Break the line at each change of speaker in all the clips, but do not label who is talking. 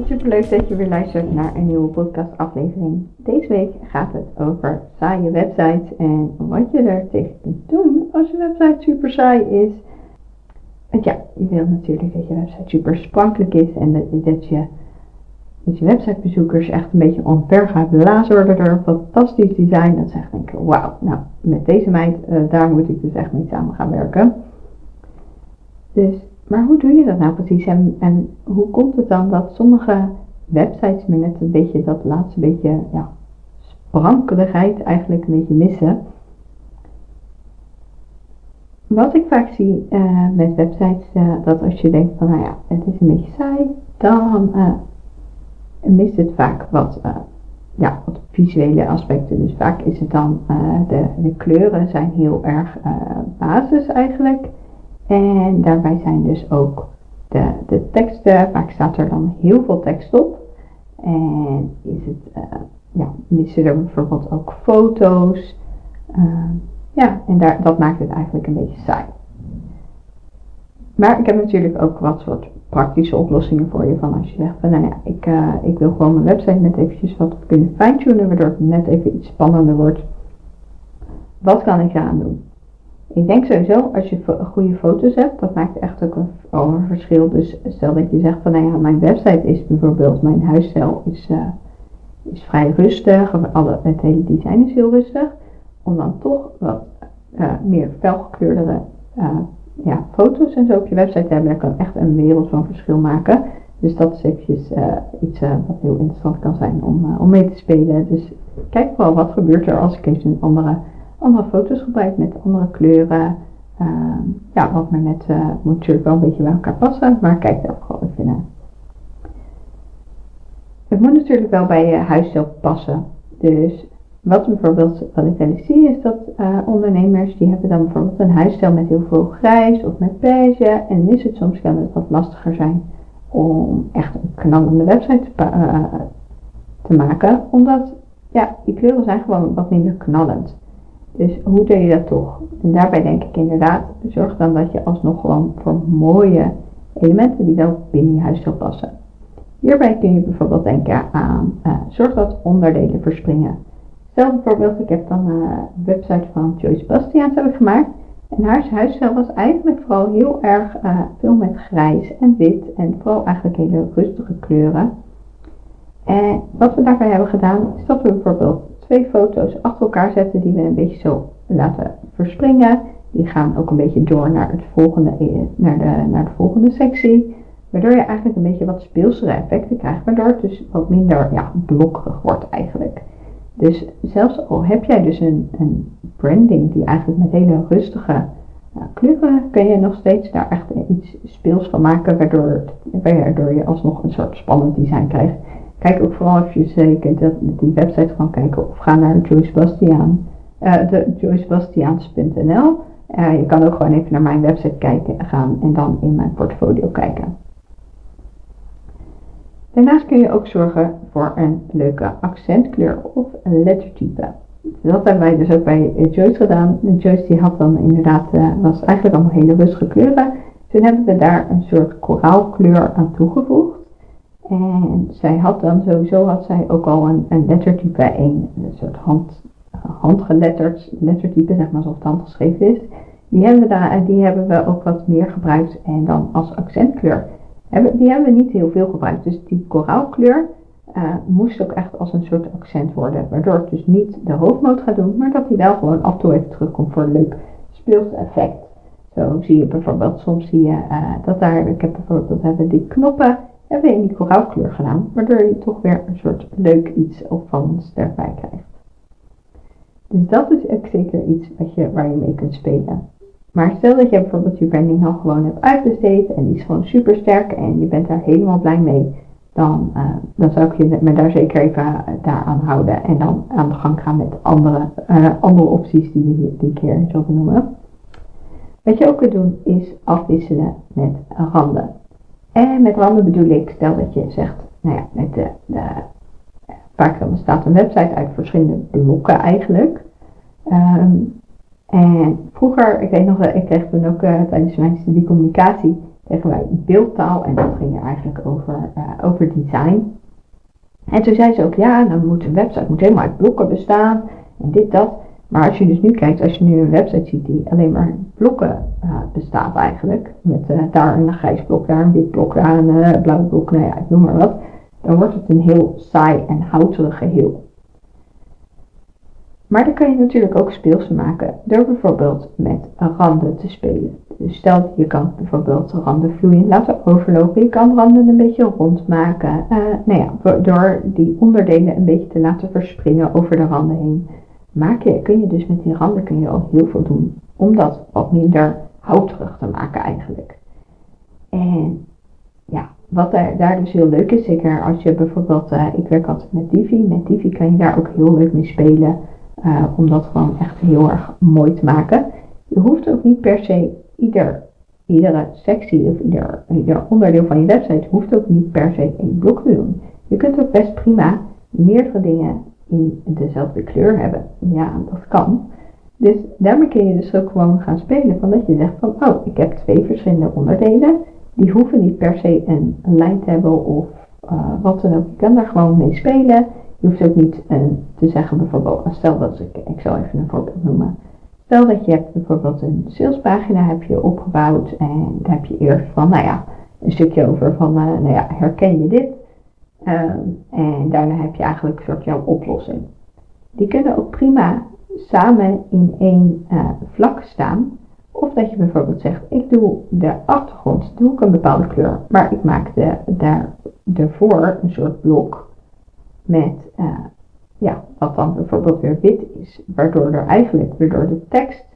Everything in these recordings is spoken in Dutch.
Wat superleuk dat je weer luistert naar een nieuwe podcast aflevering. Deze week gaat het over saaie websites en wat je er tegen kunt doen als je website super saai is. Want ja, je wilt natuurlijk dat je website super sprankelijk is en dat, je dat je websitebezoekers echt een beetje onver gaat blazen worden door een fantastisch design. Dat ze echt denken, wauw, nou met deze meid, uh, daar moet ik dus echt mee samen gaan werken. Dus maar hoe doe je dat nou precies en, hoe komt het dan dat sommige websites me net een beetje dat laatste beetje ja, sprankeligheid eigenlijk een beetje missen? Wat ik vaak zie uh, met websites, uh, dat als je denkt van nou ja, het is een beetje saai, dan uh, mist het vaak wat, ja, wat visuele aspecten. Dus vaak is het dan de, de kleuren zijn heel erg basis eigenlijk. En daarbij zijn dus ook de, de teksten, vaak staat er dan heel veel tekst op. En is het, uh, ja, missen er bijvoorbeeld ook foto's. Uh, ja, en daar, dat maakt het eigenlijk een beetje saai. Maar ik heb natuurlijk ook wat soort praktische oplossingen voor je. Van als je zegt van nou ja, ik, uh, ik wil gewoon mijn website net eventjes wat kunnen fine-tunen, waardoor het net even iets spannender wordt. Wat kan ik eraan doen? Ik denk sowieso, als je goede foto's hebt, dat maakt echt ook een, verschil. Dus stel dat je zegt van, nou ja, mijn website is bijvoorbeeld, mijn huisstijl is, uh, is vrij rustig, alle, het hele design is heel rustig. Om dan toch wat uh, meer felgekleurdere uh, ja, foto's en zo op je website te hebben, dat kan echt een wereld van verschil maken. Dus dat is eventjes iets wat heel interessant kan zijn om, om mee te spelen. Dus kijk vooral wat gebeurt er als ik even een andere andere foto's gebruikt met andere kleuren. Ehm, ja, wat maar net uh, moet natuurlijk wel een beetje bij elkaar passen, maar kijk daar ook gewoon even naar. Het moet natuurlijk wel bij je huisstijl passen. Dus wat bijvoorbeeld, wat ik wel zie, is dat uh, ondernemers die hebben dan bijvoorbeeld een huisstijl met heel veel grijs of met beige. En is het soms het wat lastiger zijn om echt een knallende website te, uh, te maken. Omdat ja, die kleuren zijn gewoon wat minder knallend. Dus hoe doe je dat toch? En daarbij denk ik inderdaad, zorg dan dat je alsnog gewoon voor mooie elementen die wel binnen je huis passen. Hierbij kun je bijvoorbeeld denken aan, uh, zorg dat onderdelen verspringen. Stel bijvoorbeeld, ik heb dan een website van Joyce Bastiaans heb ik gemaakt. En haar huisstijl was eigenlijk vooral heel erg uh, veel met grijs en wit en vooral eigenlijk hele rustige kleuren. En wat we daarbij hebben gedaan, is dat we bijvoorbeeld twee foto's achter elkaar zetten die we een beetje zo laten verspringen. Die gaan ook een beetje door naar, het volgende, eh, naar, de, naar de volgende sectie. Waardoor je eigenlijk een beetje wat speelsere effecten krijgt. Waardoor het dus wat minder ja, blokkerig wordt eigenlijk. Dus zelfs al heb jij dus een, een branding die eigenlijk met hele rustige kleuren, kun je nog steeds daar echt iets speels van maken. Waardoor, waardoor je alsnog een soort spannend design krijgt. Kijk ook vooral even zeker dat die website gewoon kijken of ga naar Joyce Bastiaan, uh, de joycebastiaans.nl. Uh, je kan ook gewoon even naar mijn website kijken gaan en dan in mijn portfolio kijken. Daarnaast kun je ook zorgen voor een leuke accentkleur of een lettertype. Dat hebben wij dus ook bij Joyce gedaan. Joyce die had dan inderdaad, uh, was eigenlijk allemaal hele rustige kleuren. Toen hebben we daar een soort koraalkleur aan toegevoegd. En zij had dan sowieso had zij ook al een, een lettertype 1, een soort hand, handgeletterd lettertype, zeg maar zoals het handgeschreven is. Die hebben, we daar, die hebben we ook wat meer gebruikt en dan als accentkleur. Die hebben we niet heel veel gebruikt. Dus die koraalkleur uh, moest ook echt als een soort accent worden. Waardoor het dus niet de hoofdmoot gaat doen, maar dat hij wel gewoon af en toe even terugkomt voor een leuk speels effect. Zo zie je bijvoorbeeld, soms zie je uh, dat daar, ik heb bijvoorbeeld, hebben die knoppen hebben we in die koraalkleur gedaan, waardoor je toch weer een soort leuk iets opvallends erbij krijgt. Dus dat is ook zeker iets wat je, waar je mee kunt spelen. Maar stel dat je bijvoorbeeld je branding al gewoon hebt uitbesteed en die is gewoon super sterk en je bent daar helemaal blij mee, dan, uh, dan zou ik je me daar zeker even uh, daaraan houden en dan aan de gang gaan met andere, uh, andere opties die, die ik hier zo benoemen. Wat je ook kunt doen is afwisselen met randen. En met randen bedoel ik, stel dat je zegt, nou ja, met de, de vaak dan bestaat een website uit verschillende blokken eigenlijk. Ehm, en vroeger, ik weet nog, ik kreeg toen ook uh, tijdens mijn studie communicatie, kregen wij beeldtaal en dat ging er eigenlijk over, over design. En toen zei ze ook, ja, dan moet een website moet helemaal uit blokken bestaan en dit, dat. Maar als je dus nu kijkt, als je nu een website ziet die alleen maar blokken uh, bestaat eigenlijk, met daar een grijs blok, daar een wit blok, daar een blauw blok, nou ja, ik noem maar wat, dan wordt het een heel saai en houterig geheel. Maar dan kan je natuurlijk ook speels maken door bijvoorbeeld met randen te spelen. Dus stel je kan bijvoorbeeld randen vloeiend laten overlopen. Je kan randen een beetje rond maken. Uh, nou ja, door die onderdelen een beetje te laten verspringen over de randen heen. Maak je, kun je dus met die randen kun je al heel veel doen. Om dat wat minder houterig te maken eigenlijk. En ja, wat daar, dus heel leuk is, zeker als je bijvoorbeeld, uh, ik werk altijd met Divi. Met Divi kan je daar ook heel leuk mee spelen. Uh, om dat gewoon echt heel erg mooi te maken. Je hoeft ook niet per se ieder, iedere sectie of ieder, ieder onderdeel van je website hoeft ook niet per se één blok te doen. Je kunt ook best prima meerdere dingen in dezelfde kleur hebben. Ja, dat kan. Dus daarmee kun je dus ook gewoon gaan spelen van dat je zegt van oh, ik heb twee verschillende onderdelen. Die hoeven niet per se een, lijn te hebben of uh, wat dan ook. Je kan daar gewoon mee spelen. Je hoeft ook niet te zeggen bijvoorbeeld, stel dat ik, ik zal even een voorbeeld noemen. Stel dat je hebt bijvoorbeeld een salespagina heb je opgebouwd en daar heb je eerst van, nou ja, een stukje over van, uh, nou ja, herken je dit? Uh, en daarna heb je eigenlijk soort jouw oplossing. Die kunnen ook prima samen in één uh, vlak staan. Of dat je bijvoorbeeld zegt, ik doe de achtergrond, doe ik een bepaalde kleur, maar ik maak de, daar, ervoor een soort blok met, uh, ja, wat dan bijvoorbeeld weer wit is, waardoor er eigenlijk weer door de tekst,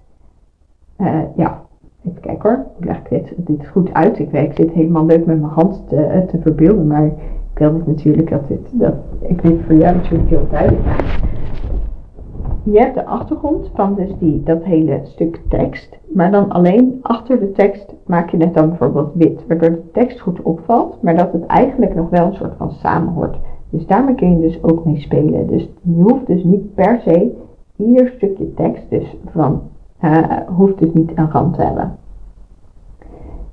uh, ja, even kijken hoor, ik leg dit, dit goed uit. Ik, weet, ik zit helemaal leuk met mijn hand te, te verbeelden, maar ik wil dit natuurlijk dat dit, dat, ik weet voor jou natuurlijk heel duidelijk je hebt de achtergrond van dus die, dat hele stuk tekst, maar dan alleen achter de tekst maak je het dan bijvoorbeeld wit, waardoor de tekst goed opvalt, maar dat het eigenlijk nog wel een soort van samen hoort. Dus daarmee kun je dus ook mee spelen. Dus je hoeft dus niet per se ieder stukje tekst dus van, uh, hoeft dus niet een rand te hebben.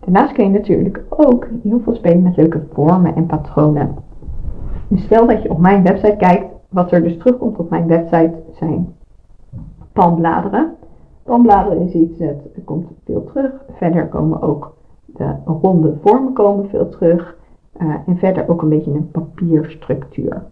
Daarnaast kun je natuurlijk ook heel veel spelen met leuke vormen en patronen. Dus stel dat je op mijn website kijkt, wat er dus terugkomt op mijn website zijn palmbladeren. Palmbladeren is iets, dat komt veel terug. Verder komen ook de ronde vormen komen veel terug. Uh, en verder ook een beetje een papierstructuur.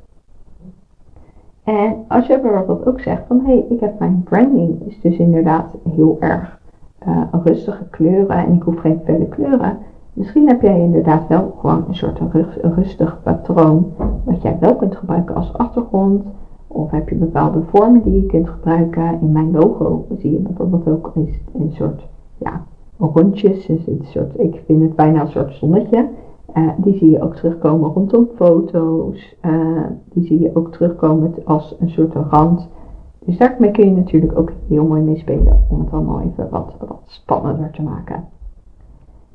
En als je bijvoorbeeld ook zegt van hé, hey, ik heb mijn branding is dus inderdaad heel erg uh, rustige kleuren en ik hoef geen felle kleuren. Misschien heb jij inderdaad wel gewoon een soort rustig patroon wat jij wel kunt gebruiken als achtergrond. Of heb je bepaalde vormen die je kunt gebruiken. In mijn logo zie je bijvoorbeeld ook een, een soort ja, rondjes. Dus een soort, ik vind het bijna een soort zonnetje. Uh, die zie je ook terugkomen rondom foto's. Uh, die zie je ook terugkomen als een soort rand. Dus daarmee kun je natuurlijk ook heel mooi mee spelen om het allemaal even wat, wat spannender te maken.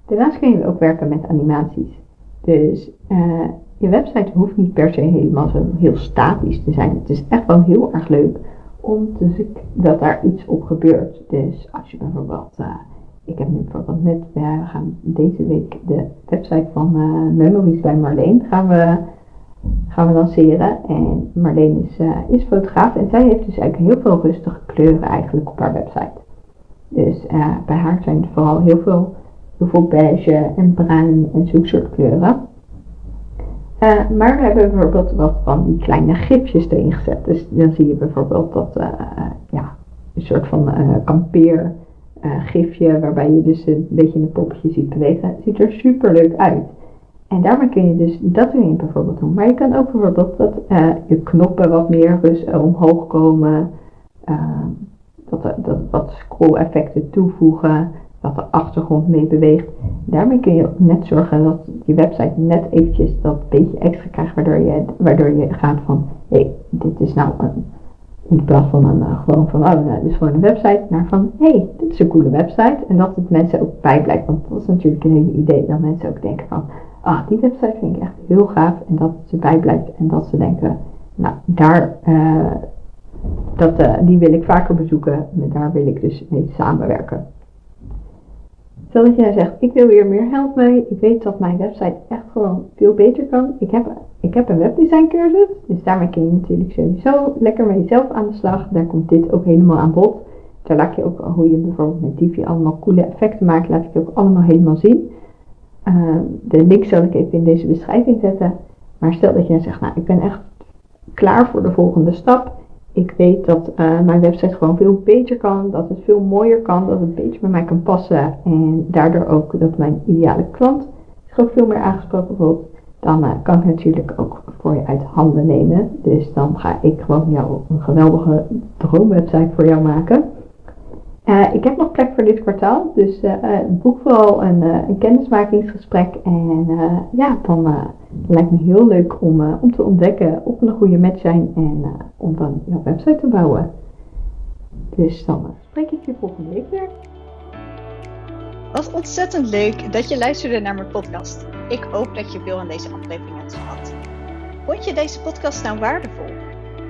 Daarnaast kun je ook werken met animaties. Dus uh, je website hoeft niet per se helemaal zo heel statisch te zijn. Het is echt wel heel erg leuk om te zien dat daar iets op gebeurt. Dus als je bijvoorbeeld ik heb nu bijvoorbeeld net, we gaan deze week de website van uh, Memories bij Marleen gaan we, gaan we lanceren. En Marleen is, uh, is fotograaf en zij heeft dus eigenlijk heel veel rustige kleuren eigenlijk op haar website. Dus uh, bij haar zijn er vooral heel veel, heel beige en bruin en zo'n soort kleuren. maar we hebben bijvoorbeeld wat van die kleine gipjes erin gezet. Dus dan zie je bijvoorbeeld dat ja, een soort van kampeer uh, gifje waarbij je dus een beetje een poppetje ziet bewegen. ziet er super leuk uit. En daarmee kun je dus dat erin bijvoorbeeld doen. Maar je kan ook bijvoorbeeld dat uh, je knoppen wat meer dus omhoog komen. Ehm, dat, dat wat scroll effecten toevoegen. Dat de achtergrond mee beweegt. Daarmee kun je ook net zorgen dat je website net eventjes dat beetje extra krijgt. Waardoor je, waardoor je gaat van, hé, hey, dit is nou een In plaats van een, uh, gewoon van, oh, nou, dit is gewoon een website, naar van, hé, hey, dit is een coole website. En dat het mensen ook bijblijft, want dat is natuurlijk een hele idee, dat mensen ook denken van, ah, die website vind ik echt heel gaaf. En dat ze bijblijft en dat ze denken, nou, daar, uh, dat, uh, die wil ik vaker bezoeken, daar wil ik dus mee samenwerken. Stel dat jij zegt, ik wil hier meer help mee, ik weet dat mijn website echt gewoon veel beter kan. Ik heb, ik heb een webdesign cursus, dus daarmee kun je natuurlijk sowieso lekker met jezelf aan de slag. Daar komt dit ook helemaal aan bod. Daar laat je ook hoe je bijvoorbeeld met Divi allemaal coole effecten maakt, laat ik je ook allemaal helemaal zien. De link zal ik even in deze beschrijving zetten. Maar stel dat jij zegt, nou ik ben echt klaar voor de volgende stap. Ik weet dat uh, mijn website gewoon veel beter kan, dat het veel mooier kan, dat het beter bij mij kan passen en daardoor ook dat mijn ideale klant zich ook veel meer aangesproken voelt. Dan uh, kan ik natuurlijk ook voor je uit handen nemen. Dus dan ga ik gewoon jou een geweldige droomwebsite voor jou maken. Uh, ik heb nog plek voor dit kwartaal, dus uh, boek vooral een, een kennismakingsgesprek. En ja, dan lijkt me heel leuk om, om te ontdekken of we een goede match zijn en om dan jouw website te bouwen. Dus dan spreek ik je volgende week weer.
Wat ontzettend leuk dat je luisterde naar mijn podcast. Ik hoop dat je veel aan deze aflevering hebt gehad. Vond je deze podcast nou waardevol?